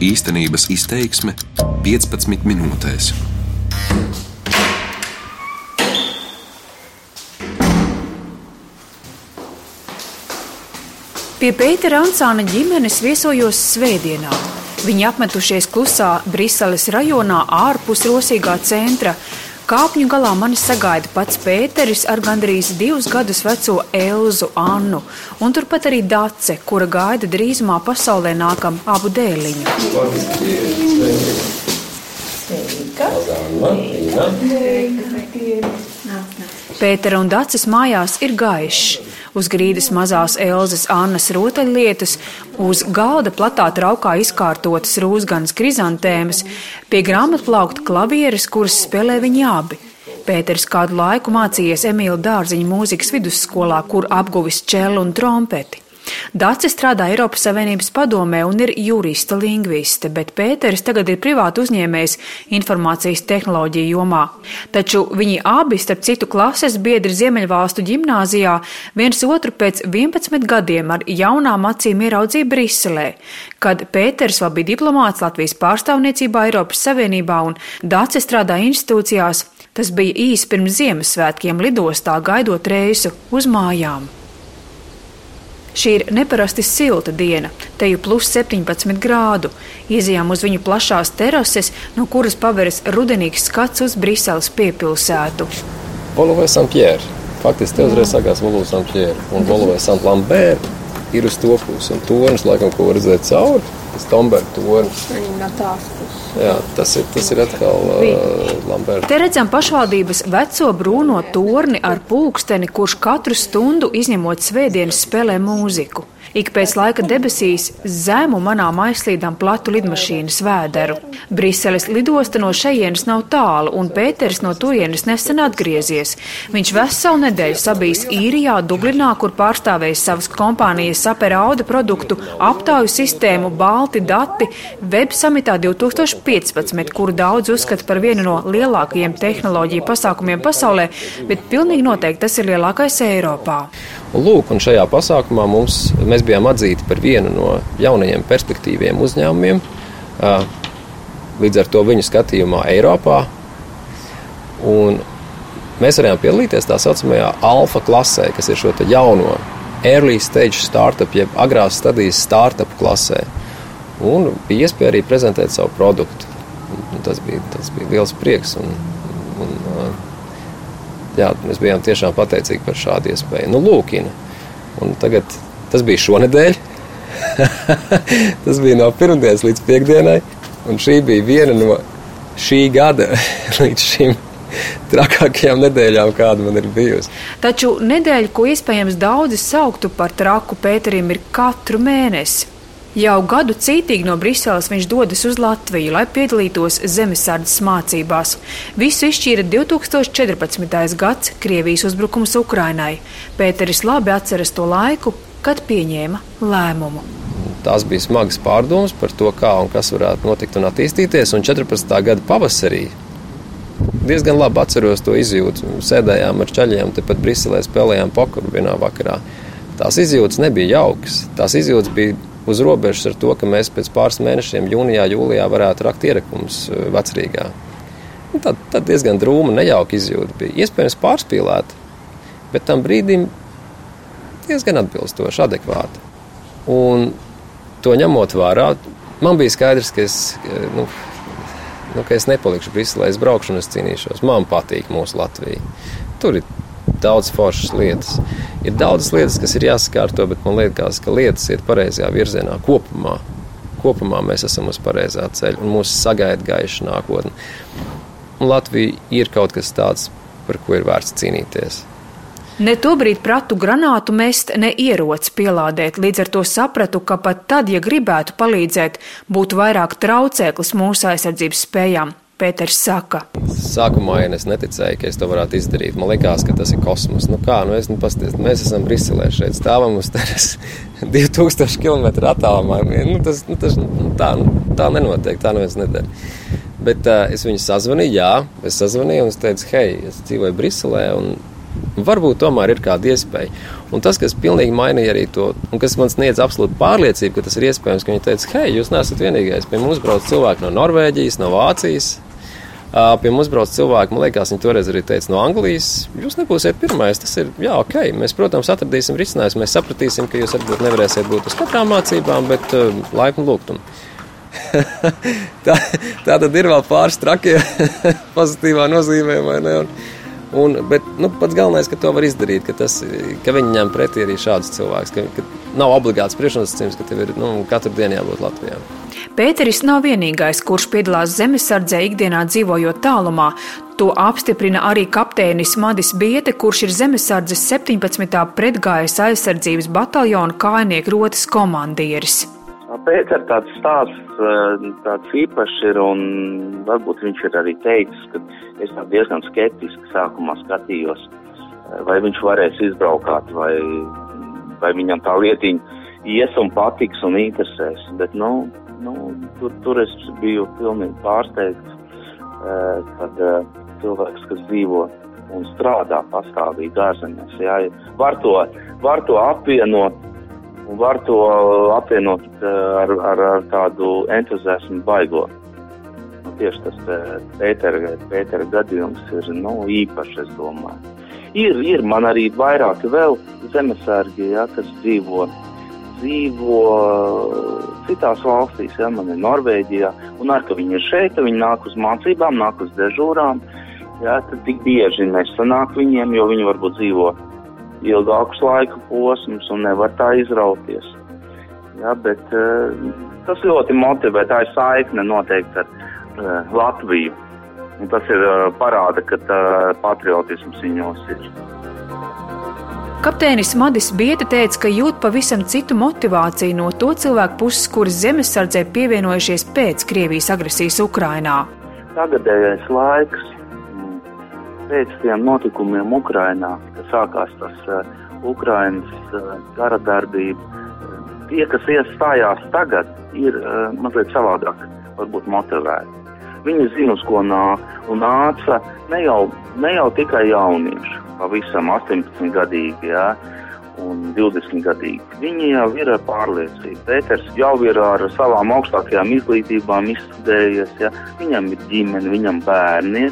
Īstenības izteiksme 15 minūtēs. Pie Pētera Ansāna ģimenes viesojos Svētdienā. Viņi apmetušies klusā Briseles rajonā ārpus rosīgā centra. Kāpņu galā mani sagaida pats Pēteris ar gandrīz divus gadus veco Elzu Annu, un turpat arī Dace, kura gaida drīzumā pasaulē nākam abu dēliņu. Pētera un Daces mājās ir gaišs. Uz grīdas mazās Elzas Annas rotaļlietas, uz galda platā traukā izkārtotas rūsganas krizantēmas, pie grāmatplaukta klavieres, kuras spēlē viņi abi. Pēters kādu laiku mācījies Emīļa Dārziņa mūzikas vidusskolā, kur apguvis čelu un trompeti. Dāce strādā Eiropas Savienības padomē un ir jurista lingviste, bet Pēteris tagad ir privāti uzņēmējs informācijas tehnoloģiju jomā. Taču viņi abi, starp citu klases biedri Ziemeļvalstu ģimnāzijā, viens otru pēc 11 gadiem ar jaunām acīm ieraudzīja Briselē, kad Pēters vēl bija diplomāts Latvijas pārstāvniecībā Eiropas Savienībā un Dāce strādā institūcijās. Tas bija īsi pirms Ziemassvētkiem lidostā gaidot reisu uz mājām. Šī ir neparasti silta diena, te jau plus 17 grādu. Iezījām uz viņu plašās terases, no kuras paveras rudenīgs skats uz Briseles piepilsētu. Volovē Saint-Pierre. Faktiski te uzreiz sakās Volovē Saint-Pierre un Volovē Saint-Lambert ir uz to pusi. Un tornis, laikam, ko redzēt cauri, tas Tomberga tornis. no tās puses. Jā, tas ir, tas ir atkal uh, Lamberts. Te redzam pašvaldības veco brūno torni ar pulksteni, kurš katru stundu izņemot svētdienas spēlē mūziku. Ik pēc laika debesīs zemu manām aizslīdām platu lidmašīnas vēderu. Briseles lidosta no šejienes nav tālu, un Pēters no turienes nesen atgriezies. Viņš veselu nedēļu sabijis īrijā, Dublinā, kur pārstāvējis savas kompānijas Saperauda produktu, aptāju sistēmu, balti dati, web samitā 2015, kuru daudz uzskata par vienu no lielākajiem tehnoloģiju pasākumiem pasaulē, bet pilnīgi noteikti tas ir lielākais Eiropā. Lūk, un šajā pasākumā mums, mēs bijām atzīti par vienu no jaunajiem perspektīviem uzņēmumiem. Līdz ar to viņu skatījumā Eiropā. Un mēs varējām piedalīties tā saucamajā alfa klasē, kas ir šo jauno early stage startup, jeb agrās stadijas startup klasē. Un bija iespēja arī prezentēt savu produktu. Un tas, bija, tas bija liels prieks. Un, jā, mēs bijām tiešām pateicīgi par šādu iespēju. Nu, lūkina. Un tagad tas bija šonadēļ. tas bija no pirmdienas līdz piekdienai. Un šī bija viena no šī gada līdz šim trakākajām nedēļām, kāda man ir bijusi. Taču nedēļa, ko iespējams daudzi sauktu par traku Pēterim, ir katru mēnesi. Jau gadu cītīgi no Briseles viņš dodas uz Latviju, lai piedalītos zemesardzes mācībās. Visu izšķīra 2014. gads Krievijas uzbrukums Ukrainai. Pēteris labi atceras to laiku, kad pieņēma lēmumu. Tās bija smagas pārdomas par to, kā un kas varētu notikt un attīstīties. Un 14. gada pavasarī diezgan labi atceros to izjūtu. Sēdējām ar ceļiem, tepat Briselē spēlējām pokeru vienā vakarā. Tās izjūtas nebija jaukas. Tās izjūtas bija uz robežas ar to, ka mēs pēc pāris mēnešiem, jūnijā, jūlijā, varētu rakt ierakumus eh, vecrīgā. Tad, tad diezgan drūma, nejauka izjūta bija. Iespējams, pārspīlēta, bet tam brīdim diezgan atbilstoša, adekvāta. Un to ņemot vērā, man bija skaidrs, ka es, nu, nu, ka es nepalikšu Briselē, es braukšu un es cīnīšos. Man patīk mūsu Latvija. Tur ir daudz foršas lietas. Ir daudzas lietas, kas ir jāsakārto, bet man liekas, ka lietas iet pareizajā virzienā kopumā. Kopumā mēs esam uz pareizā ceļa un mūs sagaida gaiša nākotne. Latvija ir kaut kas tāds, par ko ir vērts cīnīties. Ne tobrīd pratu granātu mest, ne ieroci pielādēt. Līdz ar to sapratu, ka pat tad, ja gribētu palīdzēt, būtu vairāk traucēklis mūsu aizsardzības spējām. Pēters saka. Sākumā ja es neticēju, ka es to varētu izdarīt. Man liekas, ka tas ir kosmos. Nu kā, nu es nu pasties, mēs esam Briselē šeit, stāvam uz teres 2000 km attālumā. Nu, tas, nu, tas, nu, tā, nu, tā nenotiek, tā neviens nedara. Bet uh, es viņu sazvanīju, jā, es sazvanīju un es teicu, hei, es dzīvoju Briselē un Varbūt tomēr ir kāda iespēja. Un tas, kas pilnīgi mainīja arī to, un kas man sniedz absolūtu pārliecību, ka tas ir iespējams, ka viņi teica, hei, jūs neesat vienīgais. Pie mums brauc cilvēki no Norvēģijas, no Vācijas. Pie mums brauc cilvēki, man liekas, viņi toreiz arī teica no Anglijas. Jūs nebūsiet pirmais, tas ir, jā, ok. Mēs, protams, atradīsim risinājumu. Mēs sapratīsim, ka jūs varbūt nevarēsiet būt uz katrām mācībām, bet uh, laipni lūgtumu. tā, tā tad ir vēl pāris trakie pozitīvā nozīmē, vai ne? Un, Un, bet nu, pats galvenais, ka to var izdarīt, ka, tas, ka viņi ņem pretī arī šādus cilvēkus, ka, ka nav obligāts priekšnosacījums, ka tev ir nu, katru dienu jābūt Latvijā. Pēteris nav vienīgais, kurš piedalās zemesardzē ikdienā dzīvojot tālumā. To apstiprina arī kapteinis Madis Biete, kurš ir zemesardzes 17. pretgājas aizsardzības bataljona kājnieku rotas komandieris. Pēters tāds stāsts tāds īpašs ir, un varbūt viņš ir arī teicis, ka es diezgan skeptiski sākumā skatījos, vai viņš varēs izbraukāt, vai, vai viņam tā lietiņa ies un patiks un interesēs. Bet, nu, nu tur, tur es biju pilnīgi pārsteigts, kad cilvēks, kas dzīvo un strādā pastāvīgi ārzemēs, jā, var to, var to apvienot un var to apvienot eh, ar, ar, ar tādu entuziasmu baigo. Nu, tieši tas eh, Pētera, Pētera gadījums ir nu, īpašs, es domāju. Ir, ir man arī vairāki vēl zemesargi, ja, kas dzīvo, dzīvo citās valstīs, ja, man ir Norvēģijā, un ar ka viņi ir šeit, viņi nāk uz mācībām, nāk uz dežūrām, ja, tad tik bieži nesanāk viņiem, jo viņi varbūt dzīvo ilgākus laika posmus un nevar tā izrauties. Ja, bet uh, tas ļoti motivē, tā ir saikne noteikti ar uh, Latviju. Un tas ir parāda, ka patriotisms viņos ir. Kapteinis Madis Bieta teica, ka jūt pavisam citu motivāciju no to cilvēku puses, kuras zemesardzē pievienojušies pēc Krievijas agresijas Ukrainā. Tagadējais laiks pēc tiem notikumiem Ukrainā, kad sākās tas uh, Ukrainas uh, kara darbība, tie, kas iestājās tagad, ir mazliet savādāk, varbūt motivēti. Viņi zina, uz ko un nāca ne jau, ne jau tikai jaunieši, pavisam 18 gadīgi, jā, un 20 gadīgi. Viņi jau ir ar pārliecību. Pēters jau ir ar savām augstākajām izglītībām izstudējies, jā. viņam ir ģimene, viņam bērni,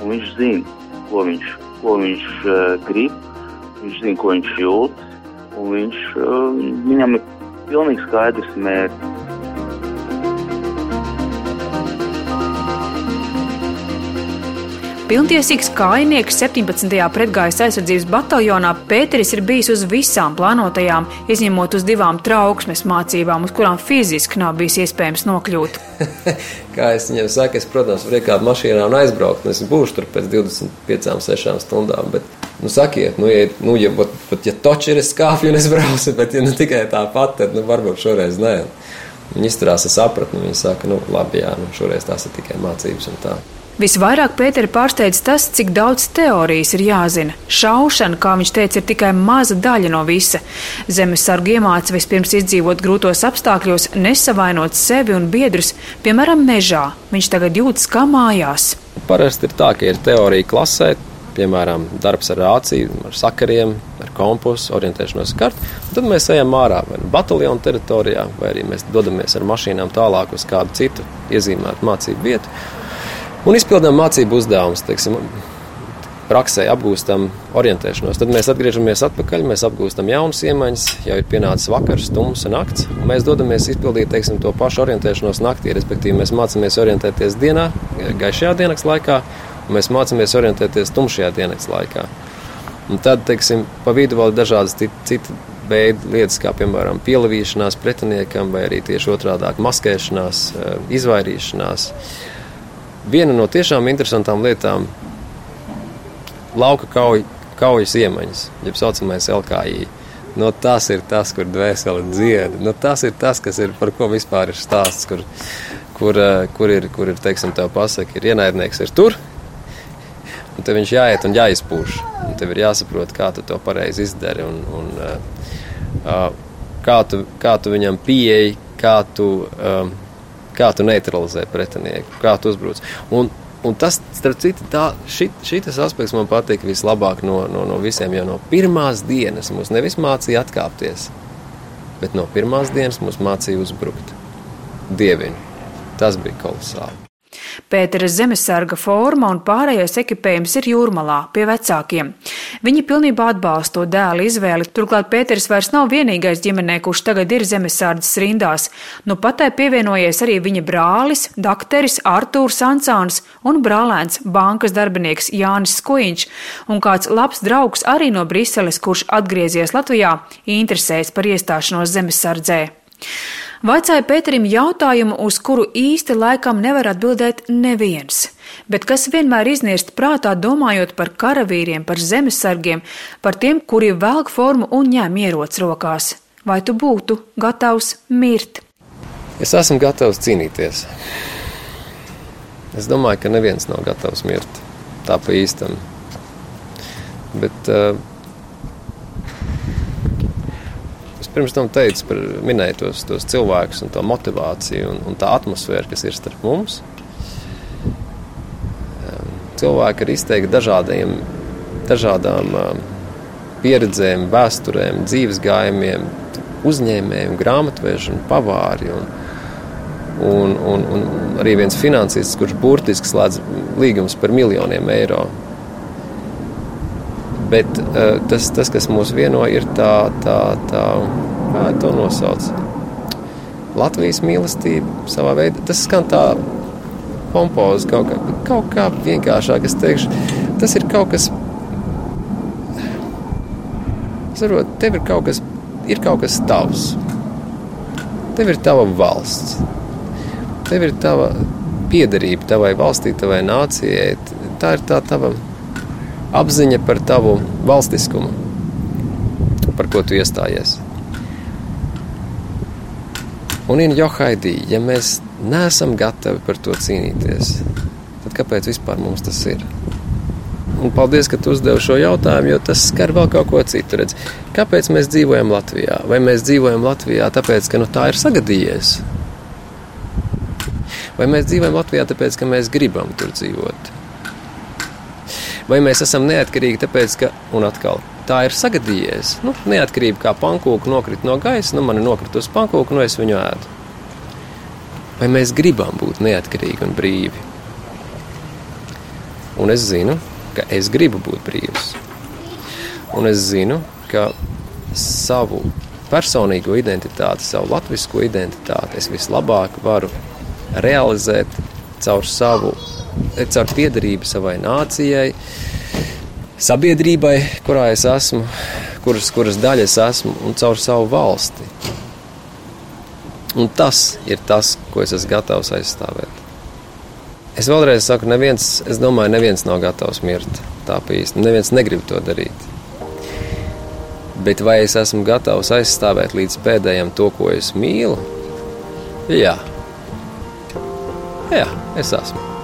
un viņš zina, ko viņš, ko viņš uh, grib, viņš zina, ko viņš jūt, un viņš, uh, viņam ir pilnīgi skaidrs mērķis. Pilntiesīgs kājnieks 17. pretgājas aizsardzības bataljonā Pēteris ir bijis uz visām plānotajām, izņemot uz divām trauksmes mācībām, uz kurām fiziski nav bijis iespējams nokļūt. Kā es viņiem saku, es, protams, varu iekāpt mašīnā un aizbraukt, un es būšu tur pēc 25, 6 stundām. Bet, nu, sakiet, nu, ja, nu, ja, pat, pat, ja toči ir es kāpju un es braucu, bet ja ne tikai tāpat, tad nu, varbūt šoreiz nē. Viņi izturās, es sapratu, nu, viņi saka, nu, labi, jā, nu, šoreiz tās ir tikai mācības un tā. Visvairāk Pēteri pārsteidz tas, cik daudz teorijas ir jāzina. Šaušana, kā viņš teica, ir tikai maza daļa no visa. Zemesargu iemāca vispirms izdzīvot grūtos apstākļos, nesavainot sevi un biedrus, piemēram, mežā. Viņš tagad jūtas kā mājās. Parasti ir tā, ka ir teorija klasē, piemēram, darbs ar rāciju, ar sakariem, ar kompasu, orientēšanos kartu. Tad mēs ejam ārā vai nu bataljonu teritorijā, vai arī mēs dodamies ar mašīnām tālāk uz kādu citu iezīmētu mācību vietu un izpildām mācību uzdevumus. Praksē apgūstam orientēšanos. Tad mēs atgriežamies atpakaļ, mēs apgūstam jaunas iemaņas, jau ir pienācis vakars, stums un nakts. Un mēs dodamies izpildīt teiksim, to pašu orientēšanos naktī, respektīvi mēs mācāmies orientēties dienā, gaišajā dienas laikā, un mēs mācāmies orientēties tumšajā dienas laikā. Un tad, teiksim, pa vidu vēl dažādas citas veidi lietas, kā piemēram pielavīšanās pretiniekam, vai arī tieši otrādi - maskēšanās, eh, izvairīšanās. Viena no tiešām interesantām lietām - lauka kauj, kaujas iemaņas, jeb tā saucamais LKI. No tas ir tas, kur dvēseli dzied. No tas ir tas, kas ir par ko vispār ir stāsts, kur, kur, eh, kur ir, kur ir teiksim, tā pasaka, ir ienaidnieks ir tur, un tev viņš jāiet un jāizpūš. Un tev ir jāsaprot, kā tu to pareizi izdari un, un uh, kā, tu, kā tu viņam pieeji, kā tu. Uh, kā tu neutralizē pretinieku, kā tu uzbruc. Un, Un tas, starp citu, tā, šit, šitas aspekts man patīk vislabāk no, no, no visiem. Jo no pirmās dienas mums nevis mācīja atkāpties, bet no pirmās dienas mums mācīja uzbrukt. Dievini, tas bija kolosāli. Pētera zemesarga forma un pārējais ekipējums ir jūrmalā pie vecākiem. Viņi pilnībā atbalsta to dēla izvēli, turklāt Pēters vairs nav vienīgais ģimenē, kurš tagad ir zemesardzes rindās. Nu patai pievienojies arī viņa brālis, dakteris Artūrs Ansāns un brālēns bankas darbinieks Jānis Skojiņš un kāds labs draugs arī no Briseles, kurš atgriezies Latvijā, interesēs par iestāšanos zemesardzē. Vaicāja Pēterim jautājumu, uz kuru īsti laikam nevar atbildēt neviens, bet kas vienmēr iznirst prātā domājot par karavīriem, par zemesargiem, par tiem, kuri velk formu un ņem ierots rokās. Vai tu būtu gatavs mirt? Es esmu gatavs cīnīties. Es domāju, ka neviens nav gatavs mirt tā pa īstam. Bet uh, pirms tam teicu par minēju tos, tos cilvēkus un to motivāciju un, un tā atmosfēru, kas ir starp mums. Ehm, cilvēki ir izteikti dažādiem, dažādām ehm, pieredzēm, vēsturēm, dzīves gājumiem, uzņēmējiem, grāmatveži un pavāri. Un, un, un, un arī viens finansists, kurš burtiski slēdz līgumus par miljoniem eiro. Bet uh, tas, tas, kas mūs vieno, ir tā, tā, tā kā to nosauc. Latvijas mīlestība savā veidā. Tas skan tā pompozi, kaut kā, kaut kā vienkāršāk. Es teikšu, tas ir kaut kas. Sarot, tev ir kaut kas, ir kaut kas tavs. Tev ir tava valsts. Tev ir tava piederība tavai valstī, tavai nācijai. Tā ir tā tava apziņa par tavu valstiskumu, par ko tu iestājies. Un in Johaidī, ja mēs neesam gatavi par to cīnīties, tad kāpēc vispār mums tas ir? Un paldies, ka tu uzdevi šo jautājumu, jo tas skar vēl kaut ko citu. Redz. Kāpēc mēs dzīvojam Latvijā? Vai mēs dzīvojam Latvijā tāpēc, ka nu, tā ir sagadījies? Vai mēs dzīvojam Latvijā tāpēc, ka mēs gribam tur dzīvot? Vai mēs esam neatkarīgi tāpēc, ka, un atkal, tā ir sagadījies. Nu, neatkarība kā pankūka nokrita no gaisa, nu man ir nokrita uz pankūku, nu es viņu ēdu. Vai mēs gribam būt neatkarīgi un brīvi? Un es zinu, ka es gribu būt brīvs. Un es zinu, ka savu personīgo identitāti, savu latviešu identitāti es vislabāk varu realizēt caur savu, caur piedarību savai nācijai, sabiedrībai, kurā es esmu, kuras, kuras daļa es esmu, un caur savu valsti. Un tas ir tas, ko es esmu gatavs aizstāvēt. Es vēlreiz saku, neviens, es domāju, neviens nav gatavs mirt tā īsti. Neviens negrib to darīt. Bet vai es esmu gatavs aizstāvēt līdz pēdējiem to, ko es mīlu? Jā, Jā es esmu.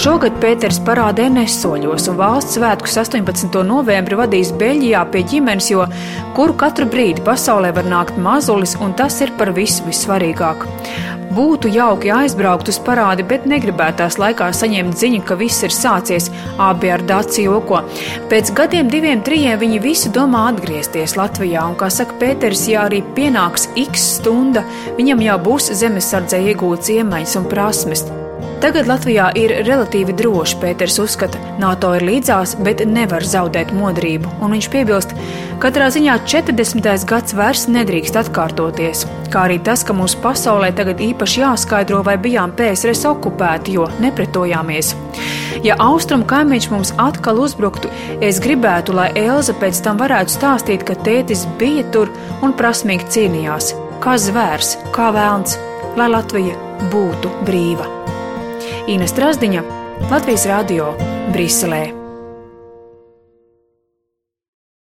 Šogad Pēters parādē nesoļos, un valsts svētkus 18. novembri vadīs Beļģijā pie ģimenes, jo kuru katru brīdi pasaulē var nākt mazulis, un tas ir par visu vissvarīgāk. Būtu jauki aizbraukt uz parādi, bet negribētās laikā saņemt ziņu, ka viss ir sācies, abi ar daci joko. Pēc gadiem, diviem, trijiem viņi visi domā atgriezties Latvijā, un, kā saka Pēters, ja arī pienāks x stunda, viņam jau būs zemesardzē iegūts iemaņas un prasmes. Tagad Latvijā ir relatīvi droši, Pēters uzskata, NATO ir līdzās, bet nevar zaudēt modrību, un viņš piebilst, katrā ziņā 40. gads vairs nedrīkst atkārtoties, kā arī tas, ka mūsu pasaulē tagad īpaši jāskaidro, vai bijām PSRS okupēti, jo nepretojāmies. Ja austrumu kaimiņš mums atkal uzbruktu, es gribētu, lai Elza pēc tam varētu stāstīt, ka tētis bija tur un prasmīgi cīnījās, kā zvērs, kā vēlns, lai Latvija būtu brīva. Ines Trasdiņa, Latvijas Rādio, Briselē.